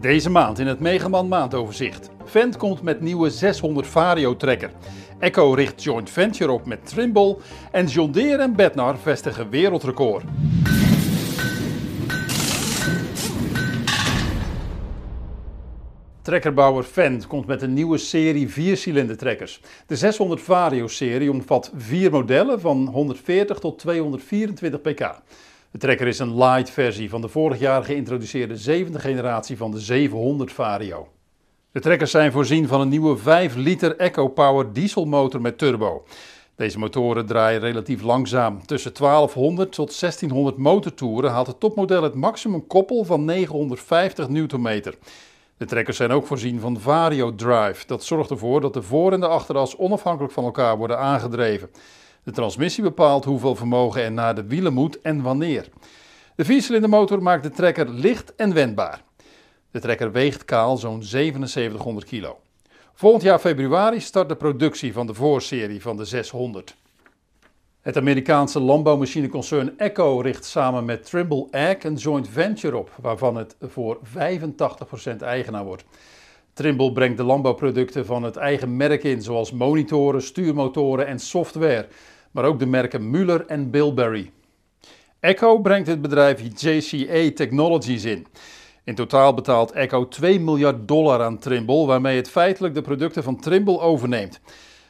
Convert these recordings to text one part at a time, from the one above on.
Deze maand in het Megaman maandoverzicht. Fendt komt met nieuwe 600 Vario trekker. Echo richt joint venture op met Trimble en John Deere en Bednar vestigen wereldrecord. Trekkerbouwer Fendt komt met een nieuwe serie 4 trekkers. De 600 Vario-serie omvat vier modellen van 140 tot 224 pk. De trekker is een light versie van de vorig jaar geïntroduceerde zevende generatie van de 700 Vario. De trekkers zijn voorzien van een nieuwe 5 liter EcoPower dieselmotor met turbo. Deze motoren draaien relatief langzaam. Tussen 1200 tot 1600 motortoeren haalt het topmodel het maximum koppel van 950 Nm. De trekkers zijn ook voorzien van Vario Drive. Dat zorgt ervoor dat de voor- en de achteras onafhankelijk van elkaar worden aangedreven. De transmissie bepaalt hoeveel vermogen er naar de wielen moet en wanneer. De viercilindermotor maakt de trekker licht en wendbaar. De trekker weegt kaal zo'n 7700 kilo. Volgend jaar februari start de productie van de voorserie van de 600. Het Amerikaanse landbouwmachineconcern Echo richt samen met Trimble Ag een joint venture op, waarvan het voor 85% eigenaar wordt. Trimble brengt de landbouwproducten van het eigen merk in, zoals monitoren, stuurmotoren en software, maar ook de merken Muller en Bilberry. Echo brengt het bedrijf JCA Technologies in. In totaal betaalt Echo 2 miljard dollar aan Trimble, waarmee het feitelijk de producten van Trimble overneemt.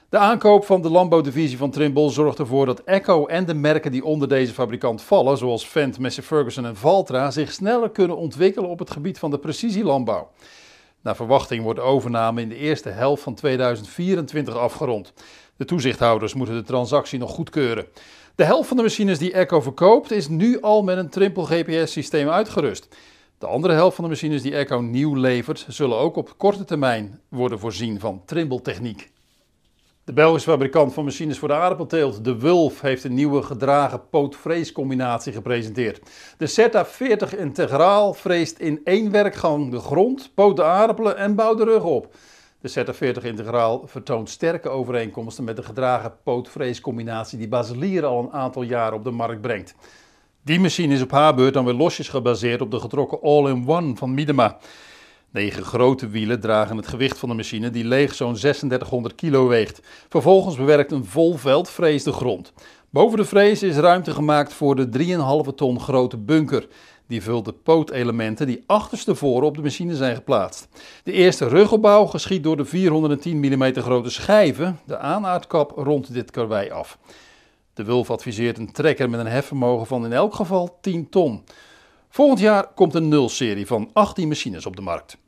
De aankoop van de landbouwdivisie van Trimble zorgt ervoor dat Echo en de merken die onder deze fabrikant vallen, zoals Fendt, Massey Ferguson en Valtra, zich sneller kunnen ontwikkelen op het gebied van de precisielandbouw. Naar verwachting wordt de overname in de eerste helft van 2024 afgerond. De toezichthouders moeten de transactie nog goedkeuren. De helft van de machines die Echo verkoopt is nu al met een Trimble GPS-systeem uitgerust. De andere helft van de machines die Echo nieuw levert, zullen ook op korte termijn worden voorzien van Trimble techniek. De Belgische fabrikant van machines voor de aardappelteelt, De Wulf, heeft een nieuwe gedragen poot-vreescombinatie gepresenteerd. De Zeta 40 Integraal vreest in één werkgang de grond, poot de aardappelen en bouwt de rug op. De Zeta 40 Integraal vertoont sterke overeenkomsten met de gedragen poot-vreescombinatie die Baselier al een aantal jaren op de markt brengt. Die machine is op haar beurt dan weer losjes gebaseerd op de getrokken All-in-One van Miedema. Negen grote wielen dragen het gewicht van de machine die leeg zo'n 3600 kilo weegt. Vervolgens bewerkt een vol veld de grond. Boven de vrees is ruimte gemaakt voor de 3,5 ton grote bunker. Die vult de pootelementen die achterstevoren op de machine zijn geplaatst. De eerste rugopbouw geschiet door de 410 mm grote schijven. De aanaardkap rondt dit karwei af. De Wulf adviseert een trekker met een hefvermogen van in elk geval 10 ton. Volgend jaar komt een nulserie van 18 machines op de markt.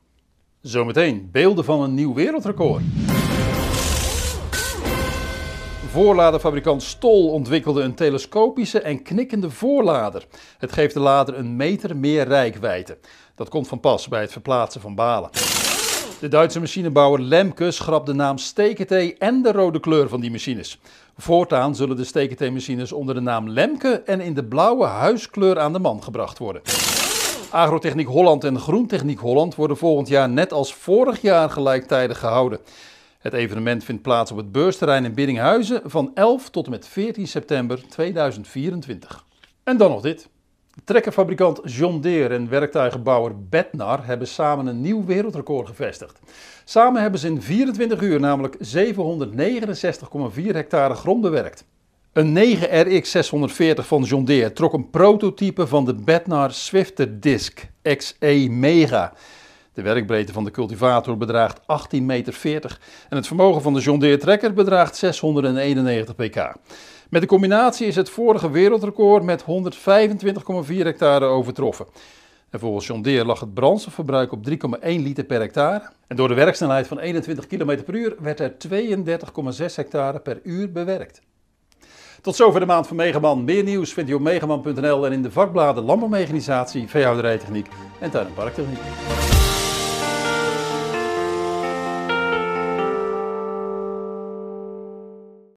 Zometeen beelden van een nieuw wereldrecord. Voorladerfabrikant Stol ontwikkelde een telescopische en knikkende voorlader. Het geeft de lader een meter meer rijkwijde. Dat komt van pas bij het verplaatsen van balen. De Duitse machinebouwer Lemke schrapt de naam Steketee en de rode kleur van die machines. Voortaan zullen de Steketee-machines onder de naam Lemke en in de blauwe huiskleur aan de man gebracht worden. Agrotechniek Holland en Groentechniek Holland worden volgend jaar net als vorig jaar gelijktijdig gehouden. Het evenement vindt plaats op het beursterrein in Biddinghuizen van 11 tot en met 14 september 2024. En dan nog dit. Trekkerfabrikant John Deere en werktuigenbouwer Bednar hebben samen een nieuw wereldrecord gevestigd. Samen hebben ze in 24 uur namelijk 769,4 hectare grond bewerkt. Een 9RX 640 van John Deere trok een prototype van de Bednar Swifter Disc XE Mega. De werkbreedte van de cultivator bedraagt 18,40 meter en het vermogen van de John Deere trekker bedraagt 691 pk. Met de combinatie is het vorige wereldrecord met 125,4 hectare overtroffen. En volgens John Deere lag het brandstofverbruik op 3,1 liter per hectare. En door de werksnelheid van 21 km per uur werd er 32,6 hectare per uur bewerkt. Tot zover de maand van Megaman. Meer nieuws vindt u op megaman.nl en in de vakbladen Landbouwmechanisatie, Veehouderijtechniek en Tuin- en Parktechniek.